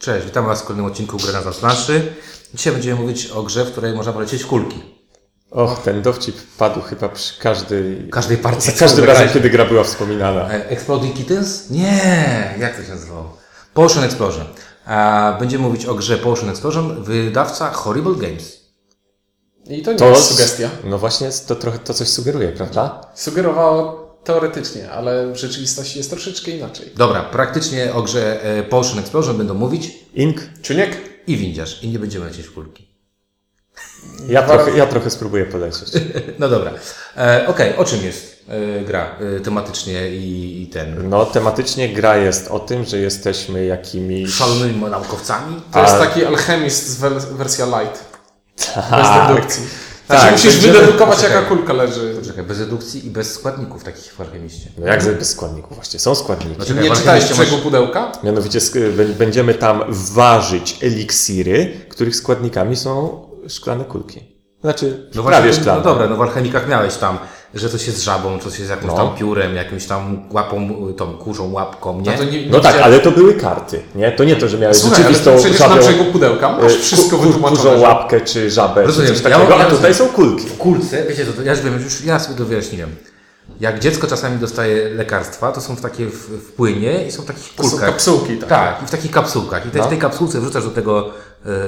Cześć, witamy Was w kolejnym odcinku Gry na planszy. Dzisiaj będziemy mówić o grze, w której można polecieć kulki. Och, ten dowcip padł chyba przy każdej... Każdej partii. Za każdym razem, kiedy gra była wspominana. E, Exploding Kittens? Nie! Jak to się nazywało? Potion Explosion. A będziemy mówić o grze Potion Explosion, wydawca Horrible Games. I to nie To jest sugestia. No właśnie, to trochę to coś sugeruje, prawda? Sugerowało teoretycznie, ale w rzeczywistości jest troszeczkę inaczej. Dobra, praktycznie o grze e, Explosion będą mówić Ink? Czuniek? i windziarz. I nie będziemy lecieć w kulki. Ja trochę, ja trochę spróbuję polecieć. No dobra. E, Okej, o czym jest e, gra e, tematycznie i, i ten? No, tematycznie gra jest o tym, że jesteśmy jakimiś... Szalonymi naukowcami? To jest A- taki alchemist z wel- wersja light. Bez Tak. dedukcji. Tak, Znaczy musisz będziemy- wydedukować Poczekaj. jaka kulka leży. Czekaj, bez redukcji i bez składników takich w alchemiście. No jak bez składników właśnie? Są składniki. Znaczy- Nie czytałeś alchemiście brzegu pudełka? Mianowicie będziemy tam ważyć eliksiry, których składnikami są szklane kulki. Znaczy, No prawie właśnie, szklane. No dobra, no w alchemikach miałeś tam, że coś jest żabą, coś jest jakimś No. tam piórem, jakimś tam łapą, tą kurzą łapką, nie? No nie, nie No tak, ale to były karty, nie? To nie to, że miałeś Słuchaj, ale rzeczywistą to przecież na żabią, brzegu pudełka masz e, wszystko ku- ku- wytłumaczone. kurzą że- łapkę, czy żabę, Rozumiem. czy coś Ja- takiego, ja a tutaj rozumiem. są kulki. W kulce, wiecie co, to ja już wiem, już ja sobie to wyjaśniłem. Jak dziecko czasami dostaje lekarstwa, to są w takie w, w płynie i są w takich To są kulkach. kapsułki, tak. Tak, i w takich kapsułkach. I te, No. w tej kapsułce wrzucasz do tego,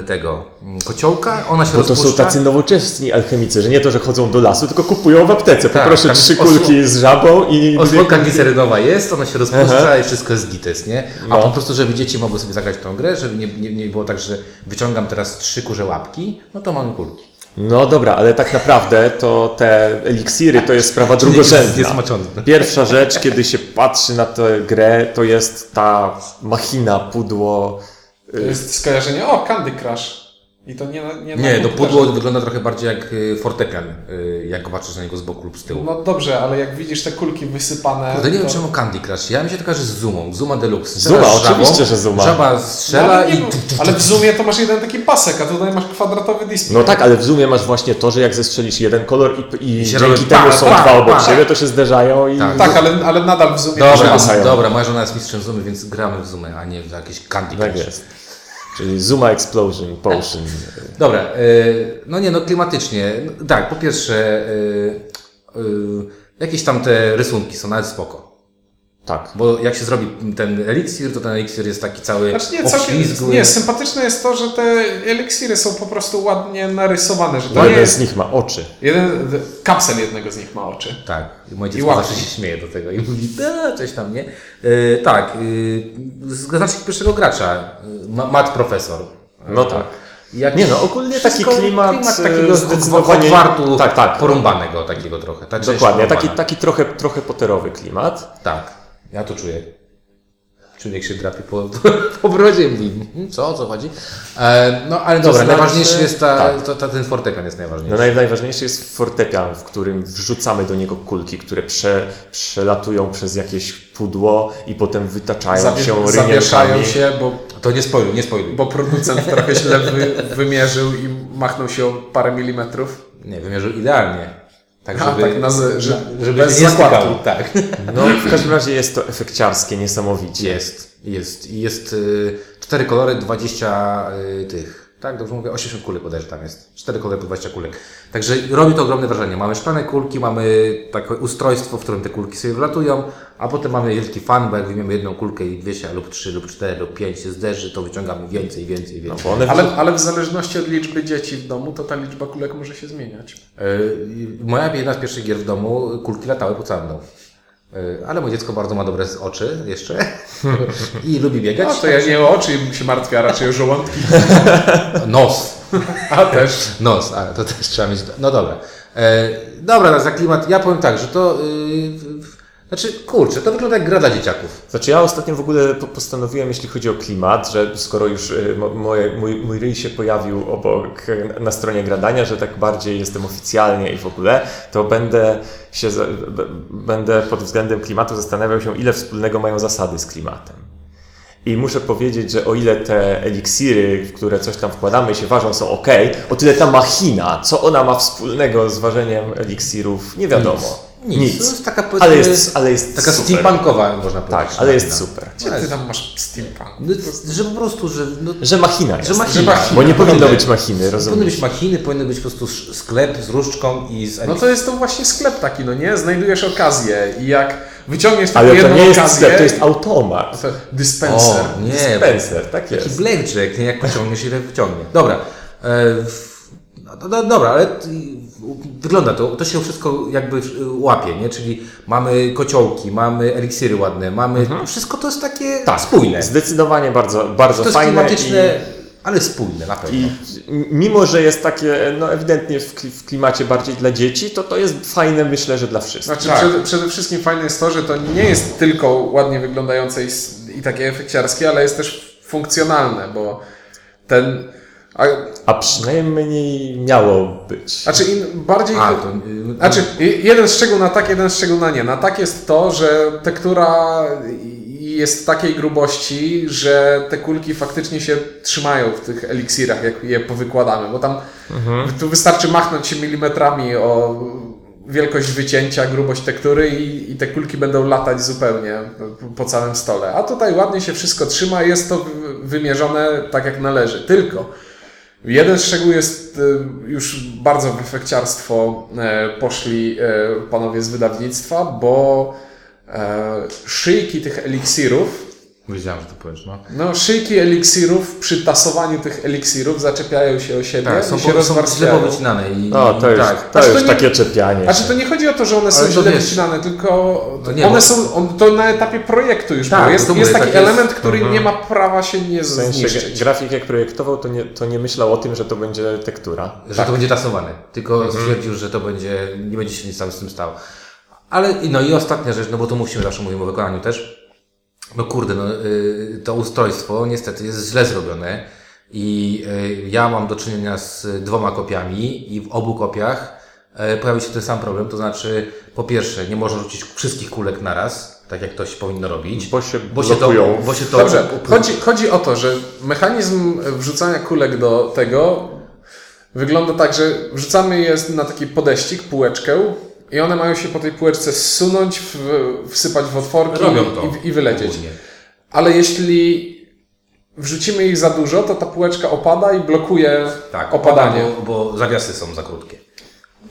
tego mm, kociołka, ona się Bo to rozpuszcza. są tacy nowoczesni alchemicy, że nie to, że chodzą do lasu, tylko kupują w aptece. Tak, Poproszę tak, trzy kulki z żabą i... Osłonka glicerynowa jest, ona się rozpuszcza Aha. i wszystko jest gites, nie? A No. po prostu, żeby dzieci mogły sobie zagrać tą grę, żeby nie, nie, nie było tak, że wyciągam teraz trzy kurze łapki, no to mamy kulki. No dobra, ale tak naprawdę to te eliksiry to jest sprawa drugorzędna. Pierwsza rzecz, kiedy się patrzy na tę grę, to jest ta machina, pudło. To jest skojarzenie, o, Candy Crush. I to nie na nie, Nie, no komputerze. pudło wygląda trochę bardziej jak y, fortepian, y, jak patrzysz na niego z boku lub z tyłu. No dobrze, ale jak widzisz te kulki wysypane... Kurde, nie wiem to... czemu Candy Crush. Ja mi się to kojarzy z Zumą, Zuma Deluxe. Zuma, żabą, oczywiście, że Zuma. Żaba No, strzela ale, nie, i... no, ale w Zoomie to masz jeden taki pasek, a tutaj masz kwadratowy display. No tak, ale w Zoomie masz właśnie to, że jak zestrzelisz jeden kolor i, i I się dzięki robi temu są pa, dwa obok pa. siebie, to się zderzają i... Tak. Tak, ale, ale nadal w Zoomie Dobra, dobra, moja żona jest mistrzem Zumy, więc gramy w Zumę, a nie w jakieś Candy Tak Crush. jest. Czyli Zuma Explosion, Potion. Dobra, y, no nie no, klimatycznie. No, Tak, po pierwsze, y, y, jakieś tam te rysunki są nawet spoko. Tak. Bo jak się zrobi ten eliksir, to ten eliksir jest taki cały Znaczy nie, całkiem, nie, sympatyczne jest to, że te eliksiry są po prostu ładnie narysowane, że jeden jest... z nich ma oczy. Jeden, kapsel jednego z nich ma oczy. Tak, i moje dziecko zawsze się śmieje do tego i mówi, da, coś tam, nie? Y, tak, y, z naszych pierwszego gracza, y, ma- Matt Profesor. No tak. Jak Nie no, ogólnie taki klimat, klimat takiego zdecydowanie- zdecydowanie tak, tak. porąbanego takiego trochę. Ta część Dokładnie, taki, taki trochę, trochę poterowy klimat. Tak, ja to czuję. Człowiek się drapie po, po brodzie i mówi, "Mhm, co, o co chodzi? E, no ale dobra, znaczy- najważniejszy jest ta, tak. to, ta, ten fortepian jest No najważniejszy. naj, najważniejszy jest fortepian, w którym wrzucamy do niego kulki, które prze, przelatują przez jakieś pudło i potem wytaczają Zawie- się zawieszają rynielkami. się, bo, To nie spoiluj, nie spoiluj. bo producent trochę źle wy, wymierzył i machnął się o parę milimetrów. Nie, wymierzył idealnie. Tak, A, żeby, tak na że- na- żeby bez nie zakładki. Tak. No w każdym razie jest to efekciarskie, niesamowicie. Jest, jest. I jest y, cztery kolory, 20 y, tych. Tak, dobrze mówię, 80 kulek bodajże tam jest. Cztery kolory po 20 kulek. Także robi to ogromne wrażenie. Mamy szklane kulki, mamy takie ustrojstwo, w którym te kulki sobie wlatują, a potem mamy wielki fan, bo jak wyjmiemy jedną kulkę i dwie się, lub trzy, lub cztery, lub pięć się zderzy, to wyciągamy więcej, więcej, No, więcej. one Ale, ale w zależności od liczby dzieci w domu, to ta liczba kulek może się zmieniać. Y, Moja jedna z pierwszych gier w domu, kulki latały po całym domu. Y, Ale moje dziecko bardzo ma dobre oczy jeszcze i lubi biegać. No to ja nie o oczy się martwię, a raczej o żołądki. Nos. A też. Nos, a to też trzeba mieć. No dobra. E, dobra, no za klimat. Ja powiem tak, że to. Yy, znaczy, kurczę, to wygląda jak gra dla dzieciaków. Znaczy ja ostatnio w ogóle po- postanowiłem, jeśli chodzi o klimat, że skoro już y, mo- moje, mój, mój ryj się pojawił obok y, na stronie gradania, że tak bardziej jestem oficjalnie i w ogóle, to będę się będę pod względem klimatu zastanawiał się, ile wspólnego mają zasady z klimatem. I muszę powiedzieć, że o ile te eliksiry, w które coś tam wkładamy się ważą, są ok, o tyle ta machina, co ona ma wspólnego z ważeniem eliksirów, nie wiadomo. Nic. Nic. To jest taka, Ale jest, ale jest taka super. steampunkowa, można powiedzieć. Tak, ale jest machina. super. Gdzie ty tam masz steampunk? No, że po prostu, że... No, Że machina jest. że machina. Że machina. Bo nie powinno Powinny- być machiny, Powinny rozumiesz? być machiny, powinny być po prostu sklep z różdżką i z No to jest to właśnie sklep taki, no nie? Znajdujesz okazję i jak wyciągniesz taką Ale to jedną nie jest okazję... sklep, to jest automat. to dispenser. O, nie, Spencer, tak Taki jest. blackjack, nie? jak pociągniesz, ile wyciągnie. Dobra. E, w- no, no, dobra, ale t- wygląda to, to się wszystko jakby łapie, nie? Czyli mamy kociołki, mamy eliksiry ładne, mamy, wszystko to jest takie Mhm. Tak, spójne. Zdecydowanie bardzo, bardzo To jest fajne. klimatyczne, ale spójne na pewno. I, I mimo, że jest takie, no ewidentnie w, kli- w klimacie bardziej dla dzieci, to to jest fajne, myślę, że dla wszystkich. Znaczy Tak. przede, przede wszystkim fajne jest to, że to nie jest tylko ładnie wyglądające i, i takie efekciarskie, ale jest też funkcjonalne, bo ten... A, A przynajmniej miało być. znaczy im bardziej... A, to, Znaczy, jeden szczegół na tak, jeden szczegół na nie. Na tak jest to, że tektura jest takiej grubości, że te kulki faktycznie się trzymają w tych eliksirach, jak je powykładamy, bo tam tu wystarczy machnąć się milimetrami o wielkość wycięcia, grubość tektury i, i te kulki będą latać zupełnie po, całym stole. A tutaj ładnie się wszystko trzyma i jest to wy- wymierzone tak jak należy. Tylko Jeden szczegół jest y, już bardzo w efekciarstwo e, poszli e, panowie z wydawnictwa, bo e, szyjki tych eliksirów, Wiedziałem, że to powiesz, no. no szyjki eliksirów przy tasowaniu tych eliksirów zaczepiają się o siebie Tak, są, i się po, są źle powycinane i, No, to już, tak. to już to nie- takie czepianie. Znaczy się. to nie chodzi o to, że one są źle wiesz- wycinane, tylko No nie, one bo- są, on, to na etapie projektu już Tak, było. Jest, to jest taki tak jest. element, który nie ma prawa się nie W sensie zniszczyć. grafik jak projektował, to nie, to nie myślał o tym, że to będzie tektura. Że to będzie tasowane. Tylko stwierdził, że to będzie, nie będzie się nic tam z tym stało. Ale, no i ostatnia rzecz, no bo to musimy, zawsze mówimy o wykonaniu też. No kurde, no, y, to ustrojstwo niestety jest źle zrobione i y, ja mam do czynienia z dwoma kopiami i w obu kopiach y, pojawił się ten sam problem, to znaczy po pierwsze nie można rzucić wszystkich kulek naraz, tak jak to się powinno robić. Bo się bo się to, bo się to Dobrze, chodzi, chodzi o to, że mechanizm wrzucania kulek do tego wygląda tak, że wrzucamy je na taki podeścik, półeczkę i one mają się po tej półeczce zsunąć, w, wsypać w otworki i, i wylecieć. ogólnie. Ale jeśli wrzucimy ich za dużo, to ta półeczka opada i blokuje Tak, opadanie. Bo, bo zawiasy są za krótkie.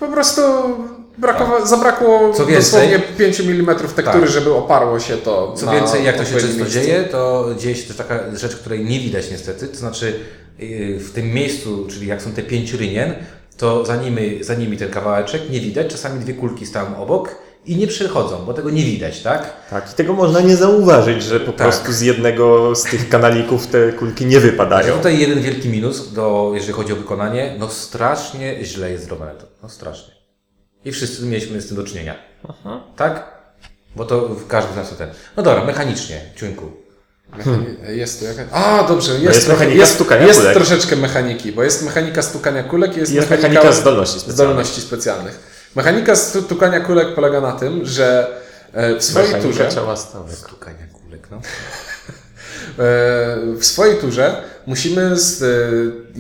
Po prostu brakowa- zabrakło Tak. Co więcej- dosłownie 5 mm tektury, Tak. żeby oparło się to Co więcej, jak to się często miejscu. dzieje, to dzieje się też taka rzecz, której nie widać niestety. To znaczy yy, w tym miejscu, czyli jak są te pięć rynien, to za nimi, za nimi ten kawałeczek nie widać. Czasami dwie kulki stają obok i nie przechodzą, bo tego nie widać, tak? Tak, i tego można nie zauważyć, że po Tak. prostu z jednego z tych kanalików te kulki nie wypadają. tutaj jeden wielki minus, do, jeżeli chodzi o wykonanie, no strasznie źle jest zrobione to. No strasznie. I wszyscy mieliśmy z tym do czynienia. Tak? Bo to w każdym z nas to ten. No dobra, mechanicznie, ciuńku. Mechani- Jest tu jakaś... A, dobrze, jest, jest mechanika jest, stukania jest kulek. troszeczkę mechaniki, bo jest mechanika stukania kulek, jest, Jest mechanika, mechanika zdolności specjalnych. zdolności specjalnych. Mechanika stukania kulek polega na tym, że e, w swojej Mechanika turze, ciała stałego. Stukania kulek, no. e, w swojej turze musimy z e,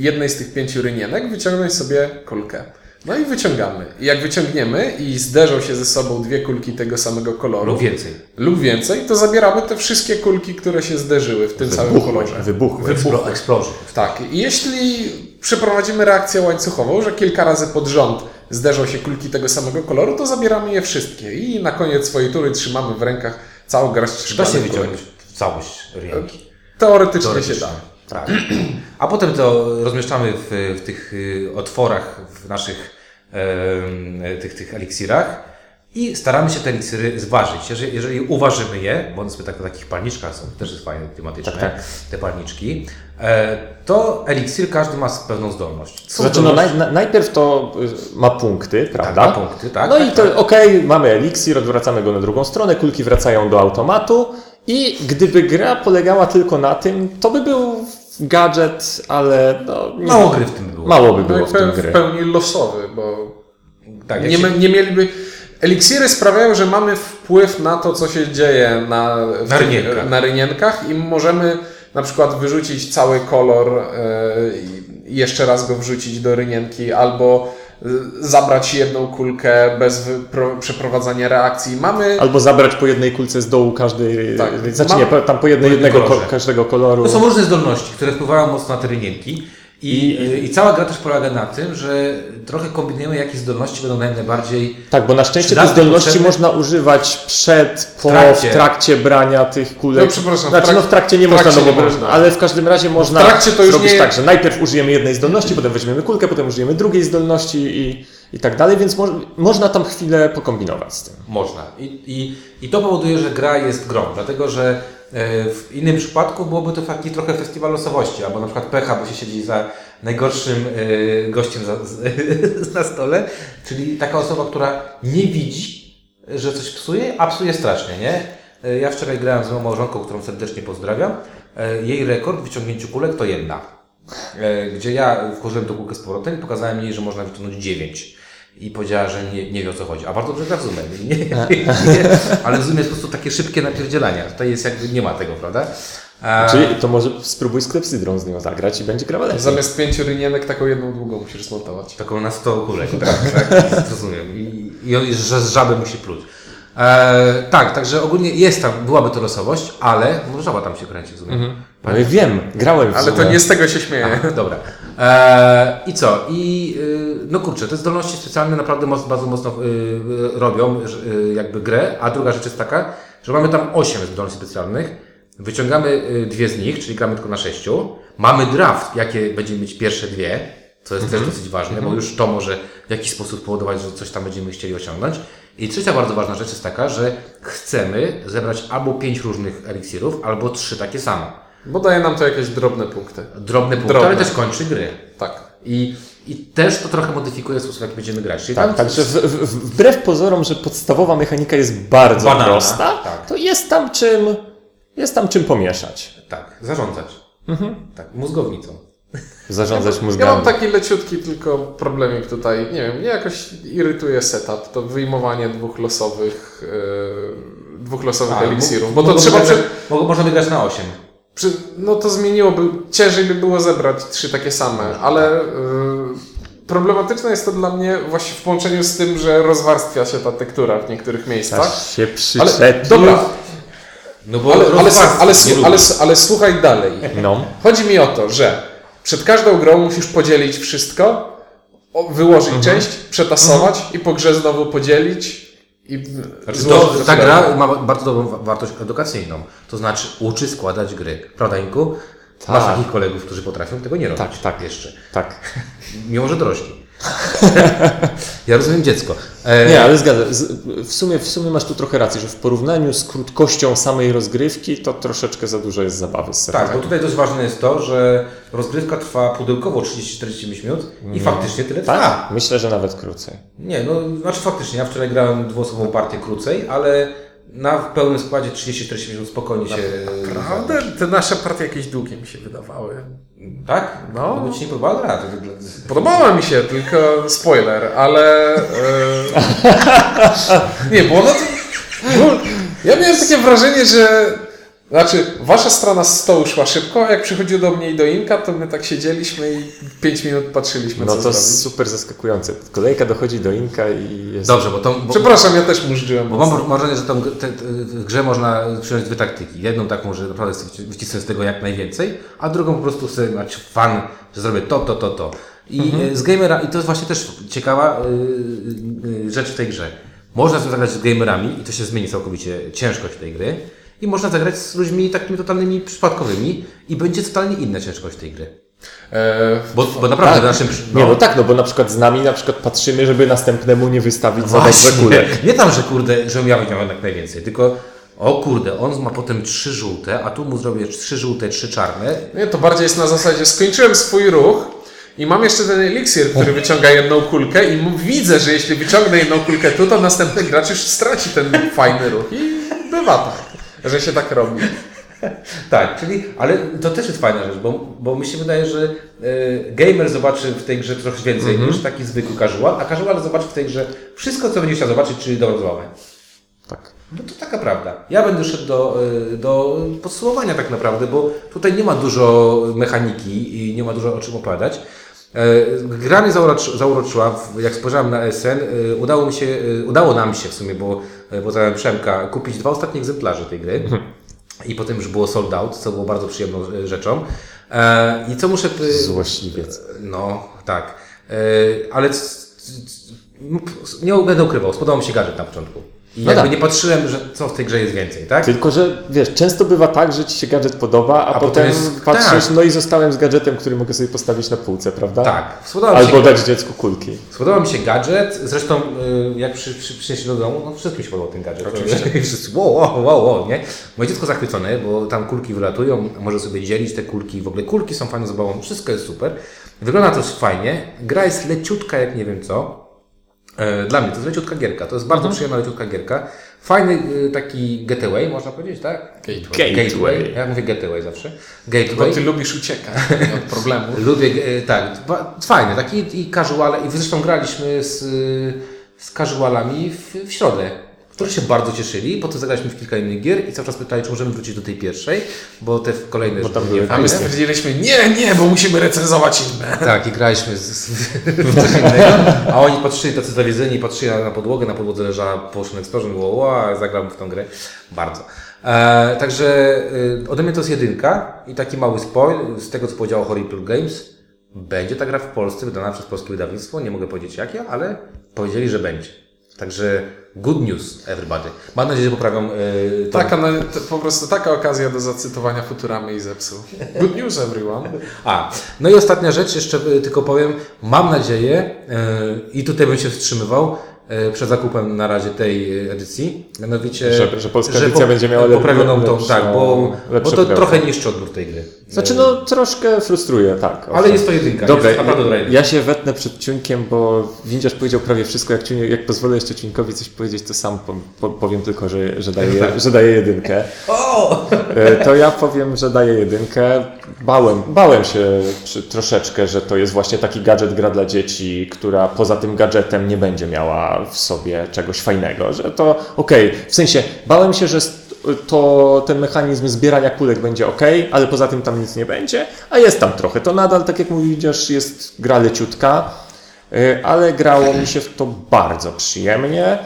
jednej z tych pięciu rynienek wyciągnąć sobie kulkę. No i wyciągamy. I jak wyciągniemy i zderzą się ze sobą dwie kulki tego samego koloru Lub więcej. lub więcej, to zabieramy te wszystkie kulki, które się zderzyły w tym samym Wybuchły, kolorze. wybuchły. Explo- Explosion. Tak, i jeśli przeprowadzimy reakcję łańcuchową, że kilka razy pod rząd zderzą się kulki tego samego koloru, to zabieramy je wszystkie i na koniec swojej tury trzymamy w rękach całą garść Da się wyciągnąć w całość rynki. Teoretycznie, się Teoretycznie. da. Tak. A potem to rozmieszczamy w, w tych y, otworach w naszych tych, tych eliksirach i staramy się te eliksiry zważyć. Jeżeli, jeżeli uważymy je, bo one sobie tak na takich palniczkach są, też jest fajne, klimatyczne, Tak, tak. te palniczki, e, to eliksir każdy ma pewną zdolność. Są znaczy, no, zdolności- naj, na, najpierw to y, ma punkty, prawda? ma punkty, tak, No tak, i to tak. okej, mamy eliksir, odwracamy go na drugą stronę, kulki wracają do automatu i gdyby gra polegała tylko na tym, to by był gadżet, ale no, nie, Mało gry w tym było. mało by No było i w tym pe- w gry. pełni losowy, bo Tak, nie, się- nie mieliby... Eliksiry sprawiają, że mamy wpływ na to, co się dzieje na, Na rynienkach. na rynienkach i możemy na przykład wyrzucić cały kolor e, i jeszcze raz go wrzucić do rynienki, albo zabrać jedną kulkę bez przeprowadzania reakcji. Mamy Albo zabrać po jednej kulce z dołu każdej, Tak. znaczy Mam- nie, tam po jednej jednego kolorze. każdego koloru. To są różne zdolności, które wpływają mocno na te I, I cała gra też polega na tym, że trochę kombinujemy, jakie zdolności będą najbardziej Tak, bo na szczęście te zdolności potrzebne? można używać przed, po, w trakcie. trakcie, brania tych kulek. No, przepraszam, w znaczy, trak- no w trakcie nie w można, trakcie no, nie bo, można. ale w każdym razie można W trakcie to już zrobić nie- tak, że najpierw użyjemy jednej zdolności, potem weźmiemy kulkę, potem użyjemy drugiej zdolności i, i tak dalej, więc mo można tam chwilę pokombinować z tym. Można. I, i, I to powoduje, że gra jest grą, dlatego że e, w innym przypadku byłoby to taki trochę festiwal losowości, albo na przykład pecha, bo się siedzi za najgorszym e, gościem za, z, na stole, czyli taka osoba, która nie widzi, że coś psuje, a psuje strasznie, nie? E, Ja wczoraj grałem z moją małżonką, którą serdecznie pozdrawiam. Jej rekord w wyciągnięciu kulek to jedna. Gdzie ja włożyłem tą kulkę z powrotem i pokazałem jej, że można wyciągnąć dziewięć. I powiedziała, że nie, nie wie o co chodzi. A bardzo dobrze gra w Zoomie. Nie, nie, nie, ale w Zoomie jest po prostu takie szybkie napierdzielania. Tutaj jest jakby, nie ma tego, prawda? A, Czyli to może spróbuj z klepsydrą z nią zagrać i będzie grała lepiej. zamiast pięciu rynienek taką jedną długą musisz zmontować. Taką na 100 kulek, tak, tak, rozumiem. I, i że z żaby musi pluć. E, tak, także ogólnie jest tam, byłaby to losowość, ale może żaba tam się kręci w Zoomie. No i wiem, grałem w Ale to nie z tego się śmieję. Dobra. E, I co? I y, no kurczę, te zdolności specjalne naprawdę moc, bardzo mocno y, y, robią jakby grę, a druga rzecz jest taka, że mamy tam 8 zdolności specjalnych, wyciągamy dwie z nich, czyli gramy tylko na sześciu, mamy draft, jakie będziemy mieć pierwsze dwie, co jest też dosyć ważne, bo już to może w jakiś sposób powodować, że coś tam będziemy chcieli osiągnąć. I trzecia bardzo ważna rzecz jest taka, że chcemy zebrać albo pięć różnych eliksirów, albo trzy takie same. Bo daje nam to jakieś drobne punkty. Drobne punkty, Drobne. ale też kończy gry. Tak. I, I też to trochę modyfikuje sposób, jaki będziemy grać. Czyli Tak, tam także w, w, wbrew pozorom, że podstawowa mechanika jest bardzo Banalna, prosta, tak. to jest tam czym, jest tam czym pomieszać. Tak, zarządzać. Tak, mózgownicą. Zarządzać Ja mózgami. mam taki leciutki tylko problemik tutaj. Nie wiem, mnie jakoś irytuje setup. To wyjmowanie dwóch losowych, yy, dwóch losowych A, eliksirów. Bo to trzeba przy, Można wygrać na 8. przy, No to zmieniłoby. Ciężej by było zebrać trzy takie same, ale yy, problematyczne jest to dla mnie właśnie w połączeniu z tym, że rozwarstwia się ta tektura w niektórych miejscach. Aż się Ale przyczepi. dobra, No bo ale, ale, ale, ale, ale słuchaj dalej. No. Chodzi mi o to, że przed każdą grą musisz podzielić wszystko, wyłożyć część, przetasować i po grze znowu podzielić i w- Znaczy, to, ta gra ma bardzo dobrą wa- wartość edukacyjną. To znaczy uczy składać gry. Prawda, Inku? Masz Tak. takich kolegów, którzy potrafią tego nie robić. Tak, tak. Jeszcze. Tak. Mimo, że dorośli. ja rozumiem dziecko. E, Nie, ale zgadzam. W sumie, w sumie masz tu trochę rację, że w porównaniu z krótkością samej rozgrywki, to troszeczkę za dużo jest zabawy z. Tak, bo tutaj dość ważne jest to, że rozgrywka trwa pudełkowo 30-40 minut i faktycznie tyle trwa. Tak? Myślę, że nawet krócej. Nie, no znaczy faktycznie, ja wczoraj grałem dwuosobową partię krócej, ale na pełnym składzie 30-40 minut spokojnie się... Naprawdę? Te nasze partie jakieś długie mi się wydawały. Tak? No. Bo ci nie podobała gra. To. Podobała mi się, tylko spoiler, ale... e, nie, bo ono... Bo ja miałem takie wrażenie, że... Znaczy, wasza strona z stołu szła szybko, a jak przychodził do mnie i do Inka, to my tak siedzieliśmy i 5 minut patrzyliśmy, No co to zrobić. super zaskakujące. Kolejka dochodzi do Inka i jest... Dobrze, bo to... Bo, Przepraszam, ja też mużdżyłem. bo mam wrażenie, że tą, gr- te, te, w grze można przyjąć dwie taktyki. Jedną taką, że naprawdę chcę wycisnąć z tego jak najwięcej, a drugą po prostu chcę mieć fan, że zrobię to, to, to, to. I e, z gamera, i to jest właśnie też ciekawa y, y, rzecz w tej grze. Można sobie zagrać z gamerami i to się zmieni całkowicie ciężkość tej gry. I można zagrać z ludźmi takimi totalnymi przypadkowymi i będzie totalnie inna ciężkość tej gry. E, Bo, bo naprawdę w naszym... przy- Nie, no tak, no bo na przykład z nami na przykład patrzymy, żeby następnemu nie wystawić za dobrze kulek. Nie tam, że kurde, że ja wyciągam jak najwięcej, tylko o kurde, on ma potem trzy żółte, a tu mu zrobię trzy żółte, trzy czarne. Nie, to bardziej jest na zasadzie, skończyłem swój ruch i mam jeszcze ten eliksir, który wyciąga jedną kulkę i widzę, że jeśli wyciągnę jedną kulkę tu, to następny gracz już straci ten fajny ruch i bywa tak, że się tak robi. Tak, czyli, ale to też jest fajna rzecz, bo, bo mi się wydaje, że e, gamer zobaczy w tej grze trochę więcej niż taki zwykły casual, a casual zobaczy w tej grze wszystko, co będzie chciał zobaczyć, czyli dobrą zabawę. Tak. No to taka prawda. Ja będę szedł do, y, do podsumowania tak naprawdę, bo tutaj nie ma dużo mechaniki i nie ma dużo o czym opowiadać. E, Gra mnie zauroczy, zauroczyła, jak spojrzałem na SN, e, udało, mi się, e, udało nam się w sumie, bo pozdrawiam Przemka, kupić dwa ostatnie egzemplarze tej gry i potem już było sold out, co było bardzo przyjemną rzeczą. I co muszę... Złośliwiec. No, tak. Ale nie będę ukrywał, spodobał mi się gadżet na początku. I No jakby tak. nie patrzyłem, że co w tej grze jest więcej, tak? Tylko, że wiesz, często bywa tak, że ci się gadżet podoba, a, A potem potem jest- patrzysz, tak. no i zostałem z gadżetem, który mogę sobie postawić na półce, prawda? Tak. Spodobał mi się Albo dać dziecku kulki. Spodobał mi się gadżet, zresztą y, jak przy, przy, przynieśli do domu, no wszystkim się podobał ten gadżet. Oczywiście. Wszyscy, wow, wow, wow, wow, nie? Moje dziecko zachwycone, bo tam kulki wylatują, może sobie dzielić te kulki, w ogóle kulki są fajną zabawą, wszystko jest super. Wygląda to fajnie, gra jest leciutka jak nie wiem co. E, Dla mnie to jest leciutka gierka, to jest bardzo przyjemna leciutka gierka. Fajny y, taki getaway, można powiedzieć, tak? Gateway. Gateway. Ja mówię getaway zawsze. Bo Gateway. ty lubisz uciekać od problemu. Lubię, e, tak, fajny, taki i casual, i zresztą graliśmy z, z casualami w, w środę, którzy się bardzo cieszyli, potem zagraliśmy w kilka innych gier i cały czas pytali, czy możemy wrócić do tej pierwszej, bo te kolejne już tam były A my stwierdziliśmy, nie, nie, bo musimy recenzować inne. Tak, i graliśmy z, z, w coś innego, a oni patrzyli tacy zawiedzeni, patrzyli na, na podłogę, na podłodze leżała Potion Explosion, było wow, zagram w tą grę, bardzo. E, także y, ode mnie to jest jedynka i taki mały spoil, z tego co powiedział Horrible Games, będzie ta gra w Polsce wydana przez polskie wydawnictwo, nie mogę powiedzieć jakie, ale powiedzieli, że będzie. Także good news everybody. Mam nadzieję, że poprawią y, tą Taka, to po prostu taka okazja do zacytowania Futuramy i zepsuł. Good news everyone. A, no i ostatnia rzecz, jeszcze y, tylko powiem, mam nadzieję y, i tutaj bym się wstrzymywał przed zakupem na razie tej edycji, mianowicie, Że- że polska edycja będzie miała poprawioną tą, lepszą- tak, bo, bo to trochę niszczy odbiór tej gry. Znaczy, no troszkę frustruje, tak. Ale owszem. jest to jedynka, Dobra, jest naprawdę dobra ja, ja się wetnę przed ciunkiem, bo Windziarz powiedział prawie wszystko. Jak, ciunie, jak pozwolę jeszcze ciunkowi coś powiedzieć, to sam po, po, powiem tylko, że, że, daję, Tak. że daję jedynkę. O! E, To ja powiem, że daję jedynkę. Bałem, bałem się przy, troszeczkę, że to jest właśnie taki gadżet gra dla dzieci, która poza tym gadżetem nie będzie miała w sobie czegoś fajnego. Że to okej, w sensie bałem się, że to ten mechanizm zbierania kulek będzie ok, ale poza tym tam nic nie będzie, a jest tam trochę. To nadal, tak jak mówisz, jest gra leciutka, y, ale grało mi się w to bardzo przyjemnie.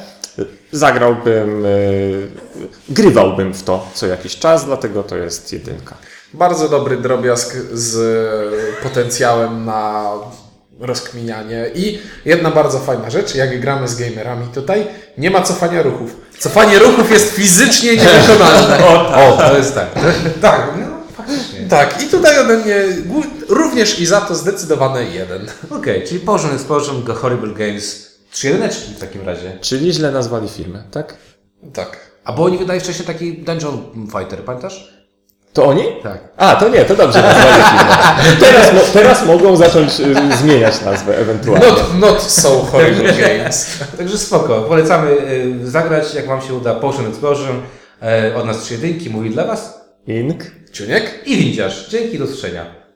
Zagrałbym, y, grywałbym w to co jakiś czas, dlatego to jest jedynka. Bardzo dobry drobiazg z potencjałem na rozkminianie. I jedna bardzo fajna rzecz, jak gramy z gamerami tutaj, nie ma cofania ruchów. Cofanie ruchów jest fizycznie niewykonalne. O, to jest tak. tak, no faktycznie. Tak, i tutaj ode mnie również i za to zdecydowane jeden. Okej, czyli Potion Explosion, Horrible Games, trzy jedyneczki w takim razie. Czyli źle nazwali firmę, tak? Tak. A bo oni wydali wcześniej taki Dungeon Fighter, pamiętasz? To oni? Tak. A, to nie, to dobrze. Teraz, mo- teraz mogą zacząć y, zmieniać nazwę ewentualnie. Not, not so horrible games. Także spoko. Polecamy y, zagrać, jak Wam się uda, Potion Explosion. E, od nas trzy jedynki, mówi dla Was Ink. Ciuniek? i Winciarz. Dzięki, do usłyszenia.